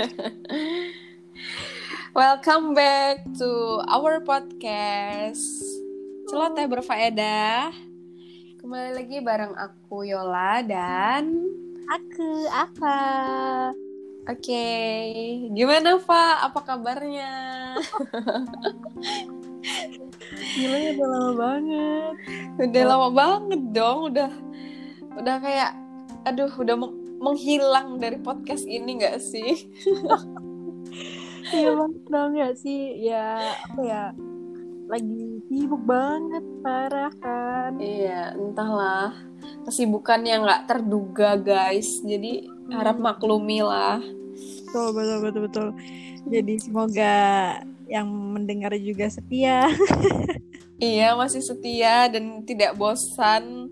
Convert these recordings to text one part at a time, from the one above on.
Welcome back to our podcast Celoteh berfaedah Kembali lagi bareng aku Yola dan Aku apa? Oke, gimana Pak? Apa kabarnya? Gila ya udah lama banget. Udah lama banget dong, udah udah kayak aduh udah menghilang dari podcast ini gak sih? Iya banget dong gak sih? Ya apa ya? Lagi sibuk banget parah kan? Iya, entahlah kesibukan yang nggak terduga guys. Jadi harap maklumi lah. Betul betul betul betul. Jadi semoga yang mendengar juga setia. iya masih setia dan tidak bosan.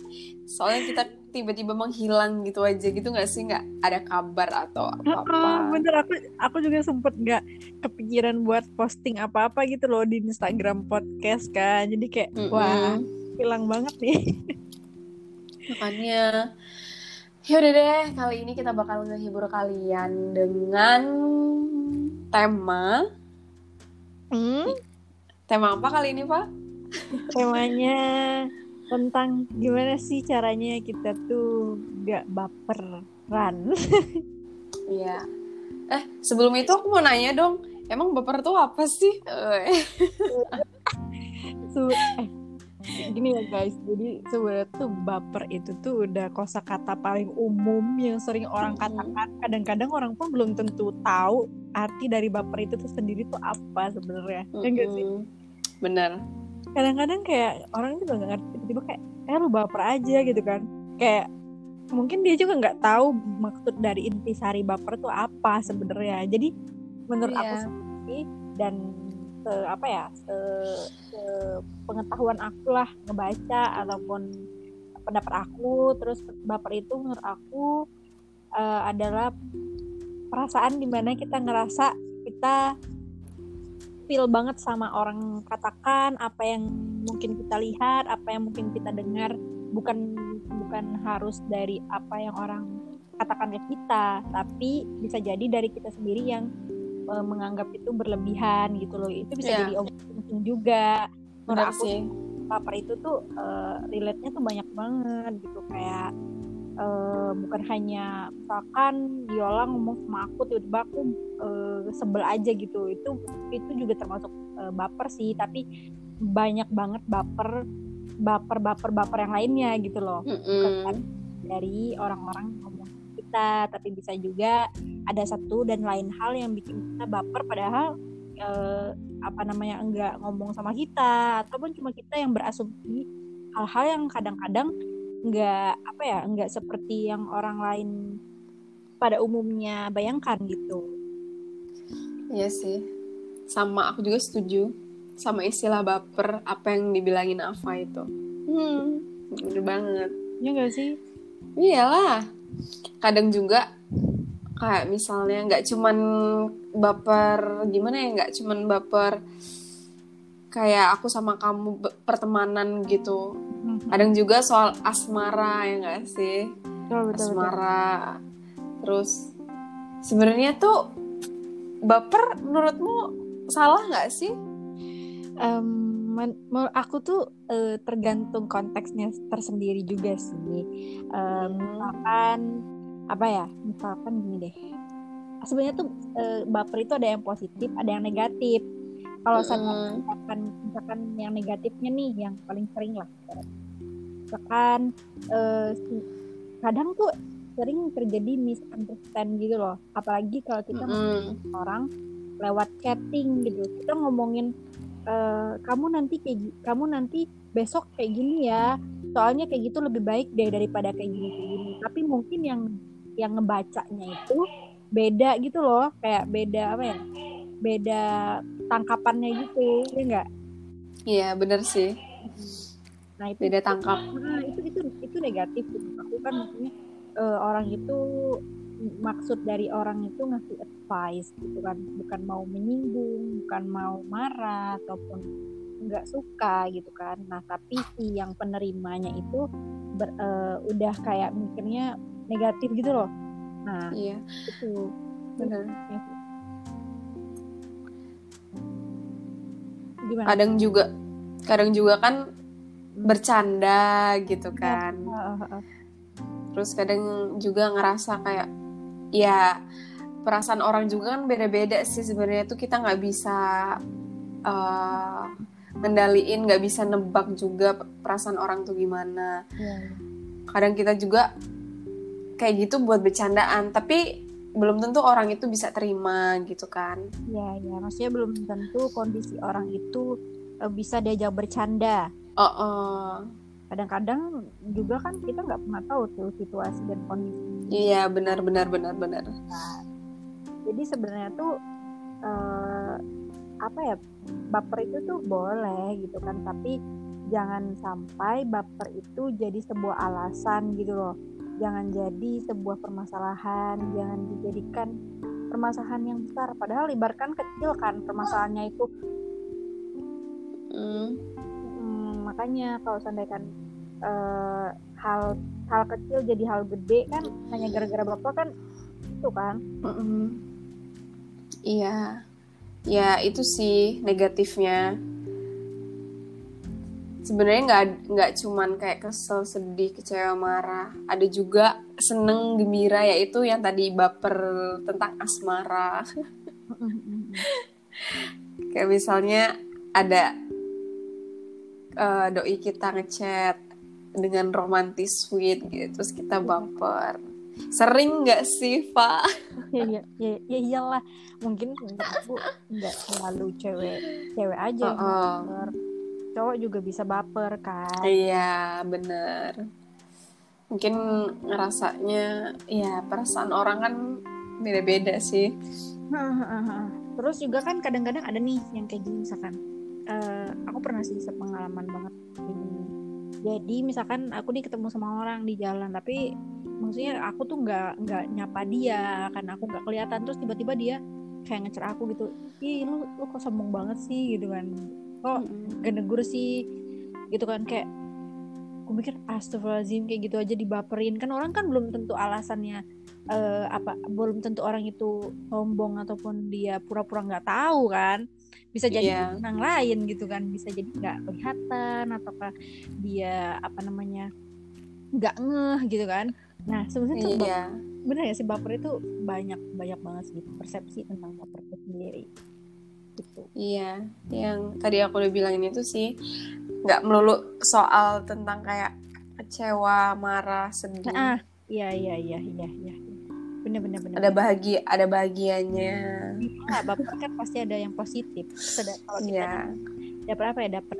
Soalnya kita tiba-tiba menghilang gitu aja gitu nggak sih nggak ada kabar atau apa-apa. Bener aku aku juga sempet nggak kepikiran buat posting apa-apa gitu loh di Instagram podcast kan. Jadi kayak mm -hmm. wah hilang banget nih. Makanya Yaudah deh, kali ini kita bakal ngehibur kalian dengan tema. Hmm? Tema apa kali ini, Pak? Temanya tentang gimana sih caranya kita tuh gak baperan. Iya. eh, sebelum itu aku mau nanya dong, emang baper tuh apa sih? so, eh, gini ya guys jadi sebenarnya tuh baper itu tuh udah kosakata paling umum yang sering orang katakan kadang-kadang orang pun belum tentu tahu arti dari baper itu tuh sendiri tuh apa sebenarnya mm -hmm. ya gak sih benar kadang-kadang kayak orang juga nggak ngerti tiba-tiba kayak eh lu baper aja gitu kan kayak mungkin dia juga nggak tahu maksud dari intisari baper tuh apa sebenarnya jadi menurut yeah. aku sendiri dan se apa ya se, se pengetahuan aku lah ngebaca ataupun pendapat aku terus baper itu menurut aku uh, adalah perasaan di mana kita ngerasa kita feel banget sama orang katakan apa yang mungkin kita lihat apa yang mungkin kita dengar bukan bukan harus dari apa yang orang katakan ke kita tapi bisa jadi dari kita sendiri yang uh, menganggap itu berlebihan gitu loh itu bisa yeah. jadi omongan juga menurut aku sih. paper itu tuh uh, relate-nya tuh banyak banget gitu kayak uh, bukan hanya misalkan Yola ngomong sama aku tiba-tiba aku uh, sebel aja gitu itu itu juga termasuk uh, baper sih tapi banyak banget baper baper baper baper yang lainnya gitu loh mm -hmm. bukan dari orang-orang ngomong kita tapi bisa juga ada satu dan lain hal yang bikin kita baper padahal eh, apa namanya enggak ngomong sama kita ataupun cuma kita yang berasumsi hal-hal yang kadang-kadang enggak apa ya enggak seperti yang orang lain pada umumnya bayangkan gitu. Iya sih. Sama aku juga setuju sama istilah baper apa yang dibilangin Ava itu. Hmm bener banget. Ya enggak sih? Iyalah. Kadang juga kayak misalnya nggak cuman baper gimana ya nggak cuman baper kayak aku sama kamu pertemanan gitu hmm. kadang juga soal asmara ya nggak sih oh, betul, asmara betul. terus sebenarnya tuh baper menurutmu salah nggak sih um, menurut aku tuh uh, tergantung konteksnya tersendiri juga sih. Um, misalkan apa ya? Misalkan gini deh. Sebenarnya tuh uh, baper itu ada yang positif, ada yang negatif. Kalau mm. misalkan misalkan yang negatifnya nih yang paling sering lah. Misalkan uh, kadang tuh sering terjadi misunderstand gitu loh. Apalagi kalau kita mm. orang lewat chatting gitu. Kita ngomongin Eh, kamu nanti kayak kamu nanti besok kayak gini ya soalnya kayak gitu lebih baik deh daripada kayak gini kayak gini tapi mungkin yang yang ngebacanya itu beda gitu loh kayak beda apa ya beda tangkapannya gitu ya enggak iya bener sih. Nah itu beda tangkap. nah, itu itu itu negatif aku. Kan maksudnya uh, orang itu maksud dari orang itu ngasih advice gitu kan. Bukan mau menyinggung bukan mau marah ataupun nggak suka gitu kan. Nah tapi si yang penerimanya itu ber, uh, udah kayak mikirnya negatif gitu loh. Nah iya. itu. Benar gimana kadang juga kadang juga kan bercanda gitu kan Heeh, heeh. terus kadang juga ngerasa kayak ya perasaan orang juga kan beda-beda sih sebenarnya tuh kita nggak bisa ngendaliin nggak bisa nebak juga perasaan orang tuh gimana Iya, iya. kadang kita juga kayak gitu buat bercandaan tapi belum tentu orang itu bisa terima gitu kan Iya, iya. Maksudnya belum tentu kondisi orang itu eh, bisa diajak bercanda. oh, oh. Kadang-kadang juga kan kita nggak pernah tahu tuh situasi dan kondisi. iya benar benar benar benar Jadi sebenarnya tuh eh, apa ya baper itu tuh boleh gitu kan, tapi jangan sampai baper itu jadi sebuah alasan gitu loh. Jangan jadi sebuah permasalahan, jangan dijadikan permasalahan yang besar. Padahal ibaratkan kecil kan permasalahannya itu. Hmm, Hmm, makanya kalau seandainya eh, hal hal kecil jadi hal gede kan hanya gara-gara bapak kan itu kan? Mm-mm. iya. Ya itu sih negatifnya sebenarnya nggak nggak cuman kayak kesel sedih kecewa marah. Ada juga seneng gembira yaitu yang tadi baper tentang asmara. Kayak misalnya ada eh, doi kita ngechat dengan romantis sweet gitu terus kita baper. Sering nggak sih pak ya, ya, ya, ya iyalah. Mungkin aku nggak selalu cewek cewek aja yang Oh-oh. baper cowok juga bisa baper kan. Iya bener. Mungkin ngerasanya ya perasaan orang kan beda-beda sih. Terus juga kan kadang-kadang ada nih yang kayak gini misalkan eh, aku pernah sih sepengalaman banget ini jadi misalkan aku nih ketemu sama orang di jalan tapi maksudnya aku tuh nggak nggak nyapa dia karena aku nggak kelihatan. Terus tiba-tiba dia kayak ngecer aku gitu ih lu lu kok sombong banget sih? Gitu kan kok Mm-mm. gak negur sih gitu kan kayak aku mikir astagfirullahaladzim kayak gitu aja dibaperin. Kan orang kan belum tentu alasannya eh, apa belum tentu orang itu sombong ataupun dia pura-pura nggak tahu kan. Bisa jadi Iya. orang lain gitu kan bisa jadi nggak kelihatan ataukah dia apa namanya nggak ngeh gitu kan. Nah sebenarnya tuh iya. bener ya sih baper itu banyak banyak banget sih persepsi tentang baper itu sendiri gitu iya yang tadi aku udah bilangin itu sih nggak melulu soal tentang kayak kecewa marah sedih ah iya iya iya iya iya bener bener bener ada bahagia ada bahagianya Nah, baper kan pasti ada yang positif. Terus ada- kalau kita iya dapat apa ya? Dapat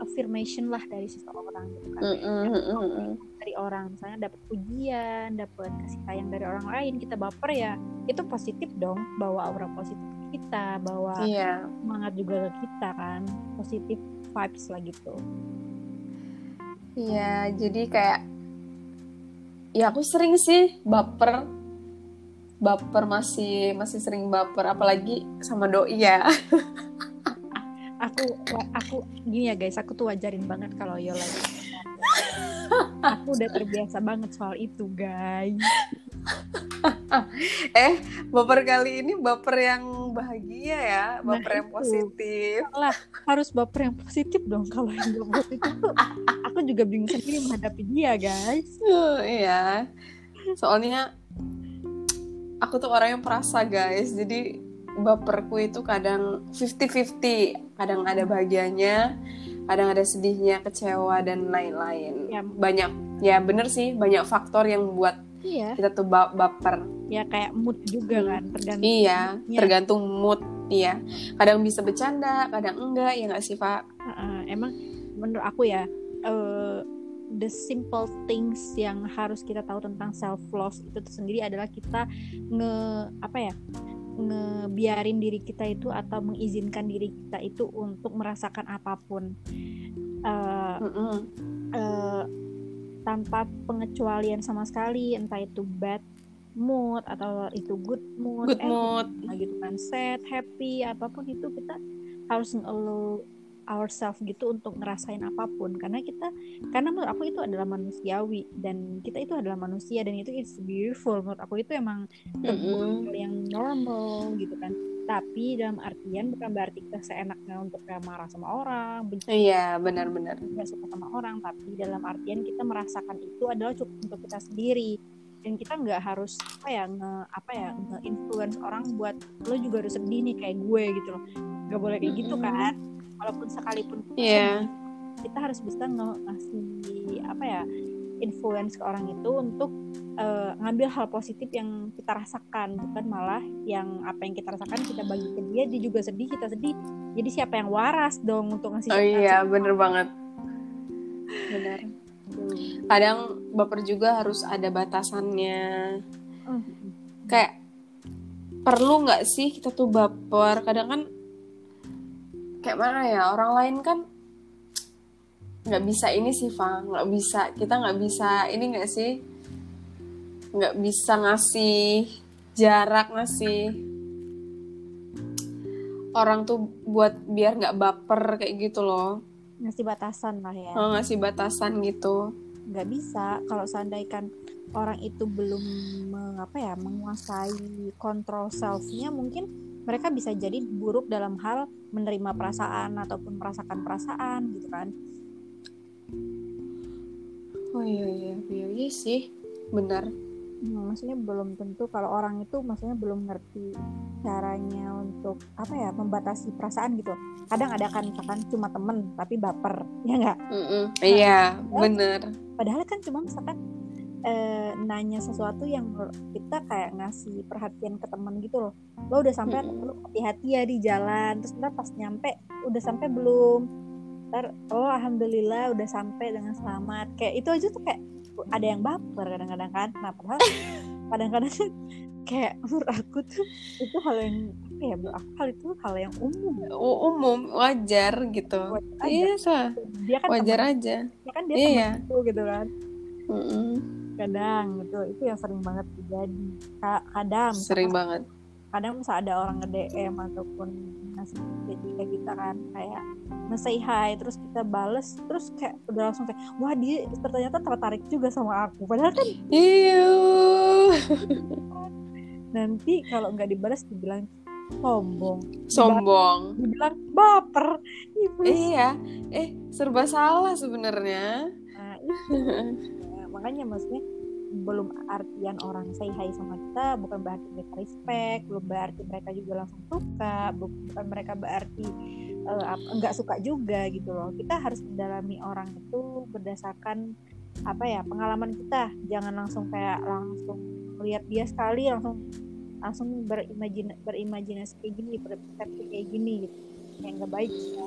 affirmation lah dari seseorang gitu kan. Mm-mm, mm-mm. Dari orang misalnya dapat pujian, dapat kasih sayang dari orang lain, kita baper ya. Itu positif dong, bawa aura positif kita, bawa iya semangat juga ke kita kan. Positif vibes lah gitu. Iya, jadi kayak ya aku sering sih baper. Baper masih masih sering baper apalagi sama doi ya. Aku aku gini ya guys, aku tuh wajarin banget kalau Yola gitu. Aku udah terbiasa banget soal itu, guys. Eh, baper kali ini baper yang bahagia ya, Nah, baper yang itu. positif. lah harus baper yang positif dong kalau yang gak positif tuh aku juga bingung sendiri menghadapi dia guys Uh, iya. Soalnya aku tuh orang yang perasa, guys. Jadi baperku itu kadang 50-50. Kadang ada bahagianya, kadang ada sedihnya, kecewa dan lain-lain. Ya. Banyak ya bener sih, banyak faktor yang buat iya kita tuh ba- baper. ya kayak mood juga kan tergantung Iya, moodnya. tergantung mood. Iya. Kadang bisa bercanda, kadang enggak, ya nggak sih, Pak? Heeh, emang menurut aku ya eh, the simple things yang harus kita tahu tentang self love itu sendiri adalah kita nge apa ya ngebiarin diri kita itu atau mengizinkan diri kita itu untuk merasakan apa pun Eh, Mm-mm. eh, tanpa pengecualian sama sekali entah itu bad mood atau itu good mood Good eh, mood. gitu kan sad happy apa pun itu kita harus allow ourselves gitu untuk ngerasain apa pun. Karena kita karena menurut aku itu adalah manusiawi dan kita itu adalah manusia dan itu is beautiful. Menurut aku itu emang hal yang normal gitu kan. Tapi dalam artian bukan berarti kita seenaknya untuk kayak marah sama orang benci iya benar-benar nggak suka sama orang. Tapi dalam artian kita merasakan itu adalah cukup untuk kita sendiri. Dan kita nggak harus apa ya nge apa ya nge influence orang buat lo juga harus sedih nih kayak gue gitu loh. Nggak boleh kayak gitu kan walaupun sekalipun kita Iya. sedih, kita harus bisa ngasih apa ya influence ke orang itu untuk eh, ngambil hal positif yang kita rasakan bukan malah yang apa yang kita rasakan kita bagi ke dia dia juga sedih kita sedih. Jadi siapa yang waras dong untuk ngasih oh iya bener banget. Benar kadang baper juga harus ada batasannya. Hmm. kayak perlu nggak sih kita tuh baper? Kadang kan kayak mana ya orang lain kan nggak bisa ini sih Fa nggak bisa kita nggak bisa ini nggak sih? Nggak bisa ngasih jarak ngasih orang tuh buat biar nggak baper kayak gitu loh. Ngasih batasan lah ya. Oh, ngasih batasan gitu. Nggak bisa. Kalau seandainya orang itu belum mengapa ya menguasai kontrol selfnya mungkin mereka bisa jadi buruk dalam hal menerima perasaan ataupun merasakan perasaan gitu kan. Oh iya iya iya, iya sih. Benar. Hmm, maksudnya belum tentu kalau orang itu maksudnya belum ngerti caranya untuk apa ya membatasi perasaan gitu. Kadang ada kan misalkan cuma temen tapi baper ya nggak? Mm-mm. iya benar. padahal kan cuma misalkan eh, nanya sesuatu yang kita kayak ngasih perhatian ke temen gitu loh. Lo udah sampai Mm-mm. lo hati-hati ya di jalan terus ntar pas nyampe udah sampai belum? Ntar oh alhamdulillah udah sampai dengan selamat. Kayak itu aja tuh kayak ada yang baper kadang-kadang kan. Nah padahal kadang-kadang kayak menurut aku tuh itu hal yang apa ya menurut aku hal itu hal yang umum. Umum wajar gitu. Wajar aja. iya sah dia kan wajar temen, aja. Dia kan dia Iya. temen aku gitu kan. Mm-mm. Kadang gitu. Itu yang sering banget terjadi. Ka- kadang sering banget. kadang misal ada orang nge DM ataupun ngasih message ke kita kan kayak nge-say hi terus kita bales terus kayak udah langsung kayak wah dia ternyata tertarik juga sama aku. Padahal kan iya. Nanti kalau nggak dibalas dibilang sombong. Sombong. Dibilang baper. Ibu. iya. Eh serba salah sebenarnya. Nah, itu. Makanya maksudnya belum artian orang say hi sama kita bukan berarti mereka respect belum berarti mereka juga langsung suka bu- bukan mereka berarti nggak suka juga gitu loh. Kita harus mendalami orang itu berdasarkan apa ya pengalaman kita. Jangan langsung kayak langsung lihat dia sekali langsung langsung berimajin berimajinasi kayak gini berpersepsi kayak gini gitu. Yang nggak baik ya.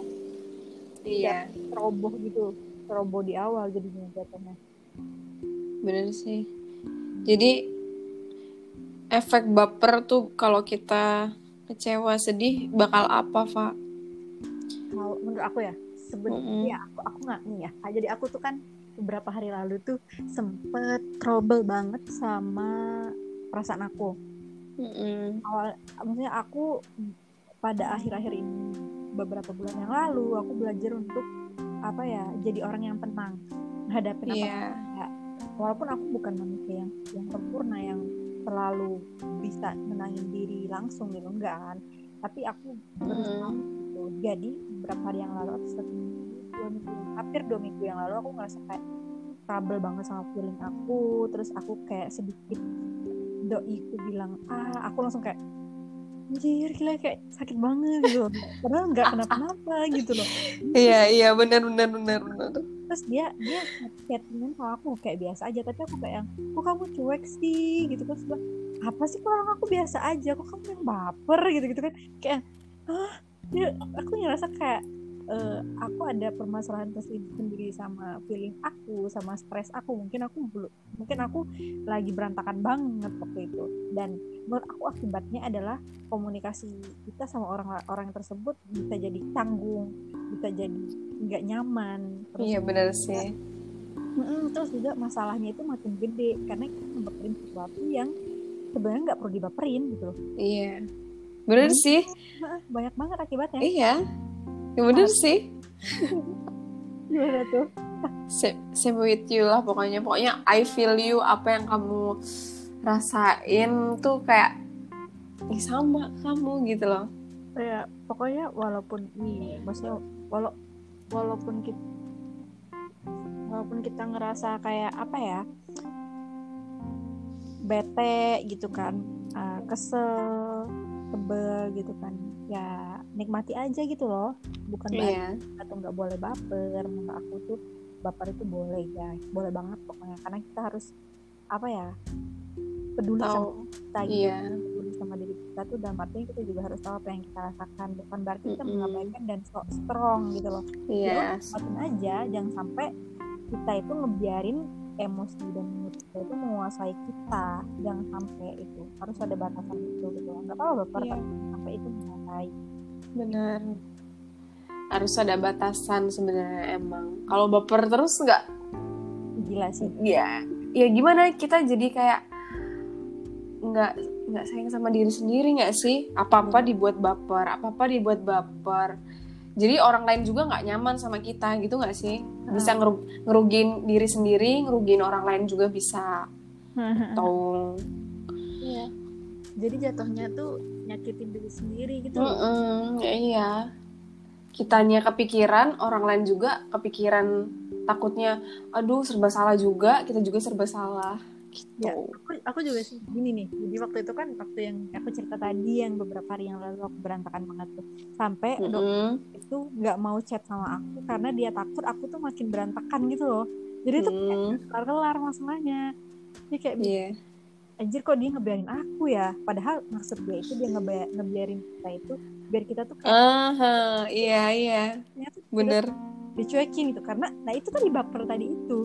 iya. Teroboh gitu teroboh di awal jadinya jatuhnya bener sih jadi efek baper tuh kalau kita kecewa sedih bakal apa Fa? kalau menurut aku ya sebenarnya aku aku nggak nih ya jadi aku tuh kan beberapa hari lalu tuh sempet trouble banget sama perasaan aku Mm-mm. awal maksudnya aku pada akhir-akhir ini beberapa bulan yang lalu aku belajar untuk apa ya jadi orang yang tenang menghadapi apa Iya. Walaupun aku bukan manusia yang yang sempurna yang selalu bisa menangin diri langsung gitu enggak kan. Tapi aku berusaha Mm. gitu. Jadi beberapa hari yang lalu atau satu minggu dua minggu hampir dua minggu yang lalu aku ngerasa kayak trouble banget sama feeling aku. Terus aku kayak sedikit doiku bilang ah aku langsung kayak anjir gila kayak sakit banget gitu. Padahal nggak kenapa-napa gitu loh. Iya iya benar benar benar benar terus dia dia chattingan sama aku kayak biasa aja tapi aku kayak yang kok kamu cuek sih? Gitu kan bilang apa sih orang aku biasa aja? Kok kamu yang baper? Gitu gitu kan. Kayak ah aku ngerasa kayak eh, aku ada permasalahan tersendiri sendiri sama feeling aku sama stres aku. Mungkin aku belum mungkin aku lagi berantakan banget waktu itu. Dan menurut aku akibatnya adalah komunikasi kita sama orang orang tersebut bisa jadi canggung bisa jadi nggak nyaman. Terus iya benar sih. Mm-mm, terus juga masalahnya itu makin gede karena kita membaperin sesuatu yang sebenarnya nggak perlu dibaperin gitu loh. Iya. Benar Hmm. sih. Banyak banget akibatnya. Iya. Ya benar sih. Gimana tuh? Same, same with you lah pokoknya. Pokoknya I feel you apa yang kamu rasain tuh kayak ih sama kamu gitu loh. Ya pokoknya walaupun nih maksudnya walau walaupun kita walaupun kita ngerasa kayak apa ya bete gitu kan uh, kesel sebel gitu kan ya nikmati aja gitu loh. Bukan iya. atau nggak boleh baper menurut aku tuh baper itu boleh ya boleh banget pokoknya. Karena kita harus apa ya peduli sama tahu. kita gitu. Iya. Peduli sama diri kita tuh dalam artinya kita juga harus tahu apa yang kita rasakan bukan berarti kita Mm-mm. mengabaikan dan so strong gitu loh. Iya. Nikmatin aja jangan sampai kita itu ngebiarin emosi dan mood kita itu menguasai kita. Jangan sampai itu. Harus ada batasan itu gitu nggak apa-apa baper tapi jangan sampai itu menguasai. Benar. Harus ada batasan sebenarnya emang. Kalau baper terus nggak? Gila sih. Ya ya gimana? Kita jadi kayak nggak nggak sayang sama diri sendiri nggak sih? Apa apa dibuat baper apa apa dibuat baper. Jadi orang lain juga nggak nyaman sama kita gitu nggak sih? Bisa ngeru- ngerugin diri sendiri ngerugin orang lain juga bisa. Atau Iya. Jadi jatuhnya tuh nyakitin diri sendiri gitu. Mm-mm, ya iya. Kitanya kepikiran orang lain juga kepikiran takutnya aduh serba salah juga kita juga serba salah gitu Ya, aku, aku juga sih gini nih. Jadi waktu itu kan waktu yang aku cerita tadi yang beberapa hari yang lalu aku berantakan banget tuh. Sampai dok Mm-mm. itu nggak mau chat sama aku karena dia takut aku tuh makin berantakan gitu loh. Jadi tuh kayak Hmm, kelar-kelar masalahnya. Dia kayak iya anjir kok dia ngebiarin aku ya. Padahal maksud dia itu dia ngebia- ngebiarin kita itu biar kita tuh kayak Aha, iya iya bener dicuekin gitu karena nah itu tadi baper tadi itu.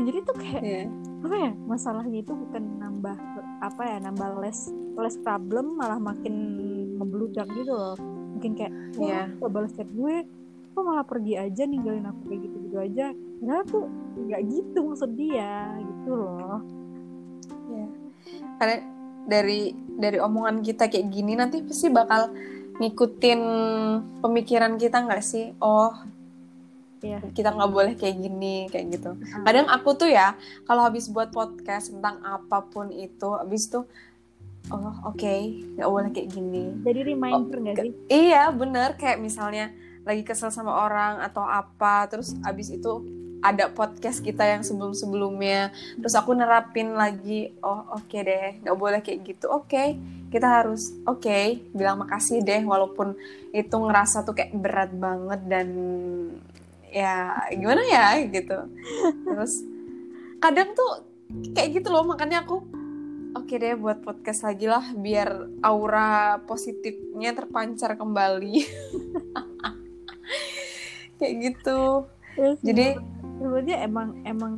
Jadi tuh kayak Iya. apa ya masalahnya itu bukan nambah apa ya nambah less less problem malah makin membludak gitu loh mungkin kayak wah kok balas chat gue kok malah pergi aja ninggalin aku kayak gitu gitu aja nah tuh nggak gitu maksud dia gitu loh Iya. Karena dari dari omongan kita kayak gini nanti pasti bakal ngikutin pemikiran kita nggak sih? Oh, Iya. kita nggak boleh kayak gini kayak gitu. Kadang aku tuh ya kalau habis buat podcast tentang apa pun itu, habis tuh oh oke nggak boleh kayak gini. jadi reminder nggak ke- sih Iya bener kayak misalnya lagi kesel sama orang atau apa terus abis itu ada podcast kita yang sebelum-sebelumnya terus aku nerapin lagi oh oke deh nggak boleh kayak gitu oke kita harus oke bilang makasih deh walaupun itu ngerasa tuh kayak berat banget dan ya gimana ya gitu. Terus kadang tuh kayak gitu loh makanya aku oke deh buat podcast lagi lah biar aura positifnya terpancar kembali. Kayak gitu. Terus jadi sebenarnya emang emang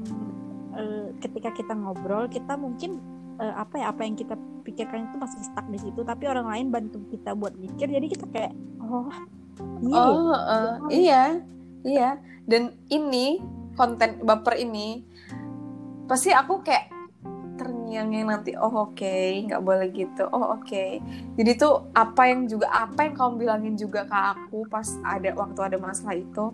eh, ketika kita ngobrol kita mungkin eh, apa ya apa yang kita pikirkan itu masih stuck di situ tapi orang lain bantu kita buat mikir jadi kita kayak oh iya ya. oh eh, iya iya. Dan ini konten baper ini pasti aku kayak terngiang-ngiang nanti oh oke nggak boleh gitu. Oh oke. Jadi tuh apa yang juga apa yang kamu bilangin juga ke aku pas ada waktu ada masalah itu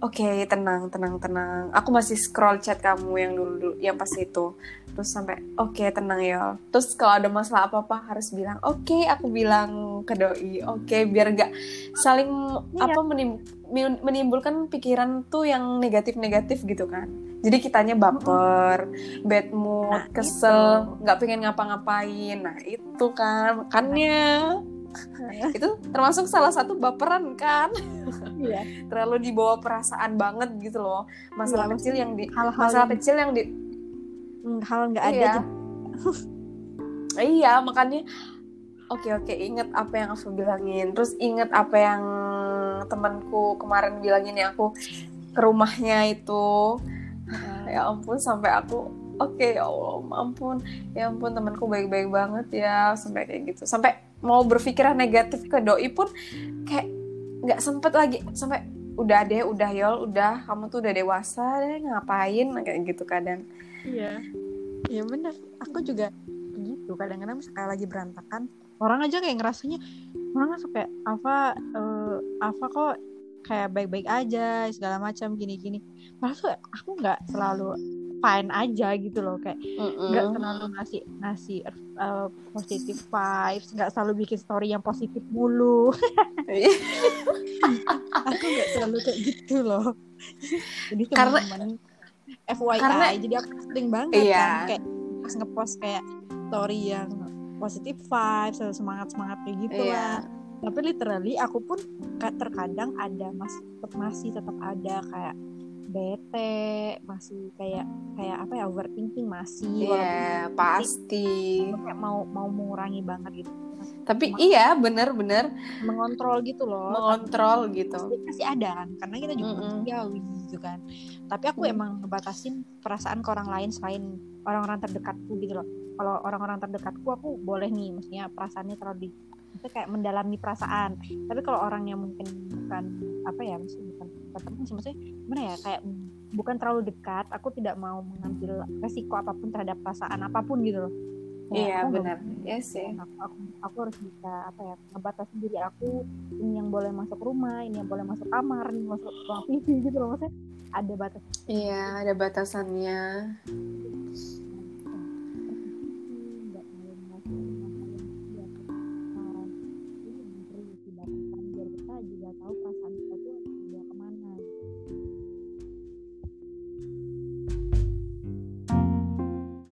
oke tenang tenang tenang. Aku masih scroll chat kamu yang dulu dulu yang pas itu. Terus sampai oke tenang ya. Terus kalau ada masalah apa apa harus bilang oke aku bilang ke doi oke biar gak saling Iya. apa menim- menimbulkan pikiran tuh yang negatif-negatif gitu kan. Jadi kitanya baper bad mood Nah, kesel nggak pengen ngapa-ngapain. Nah itu kan makanya itu termasuk salah satu baperan kan? Iya. Terlalu dibawa perasaan banget gitu loh. Masalah Iya, kecil yang di hal-hal masalah yang- kecil yang di Hmm, hal nggak ada iya. jadi- iya makanya oke oke inget apa yang aku bilangin. Terus inget apa yang temanku kemarin bilangin ya aku ke rumahnya itu. Ya ampun sampai aku oke ya Allah ampun ya ampun temanku baik-baik banget ya sampai kayak gitu. Sampai mau berpikiran negatif ke doi pun kayak nggak sempet lagi. Sampai udah deh udah yol udah. Kamu tuh udah dewasa deh ngapain? Kayak gitu kadang. Iya. Iya benar aku juga gitu kadang-kadang misalnya lagi berantakan orang aja kayak ngerasanya orang langsung kayak apa eh, apa kok kayak baik-baik aja segala macam gini-gini padahal tuh aku nggak selalu fine aja gitu loh kayak nggak terlalu ngasih ngasih uh, positive vibes nggak selalu bikin story yang positif mulu aku nggak selalu kayak gitu loh jadi Karena- FYI karena- jadi aku sering banget Iya. kan kayak pas ngepost kayak story yang positive vibes atau semangat semangat kayak gitu Iya. lah tapi literally aku pun ka- terkadang ada masih tetap masih tetap ada kayak bete masih kayak kayak apa ya overthinking masih Iya, pasti. kayak mau mau mengurangi banget gitu Tapi iya, bener-bener mengontrol gitu loh mengontrol gitu. pasti ada kan karena kita juga Mm-mm. manusiawi gitu kan tapi aku Mm. emang ngebatasin perasaan ke orang lain selain orang-orang terdekatku gitu loh kalau orang-orang terdekatku aku boleh nih maksudnya perasaannya terlalu di maksudnya kayak mendalami perasaan tapi kalau orang yang mungkin bukan apa ya maksudnya bukan bukan teman sih maksudnya gimana ya kayak bukan terlalu dekat aku tidak mau mengambil resiko apa pun terhadap perasaan apa pun gitu loh Iya, benar. Iya sih. aku, aku, aku harus bisa apa ya ngebatasin diri aku ini yang boleh masuk rumah ini yang boleh masuk kamar ini masuk ruang TV gitu loh maksudnya ada batas Iya, ada batasannya.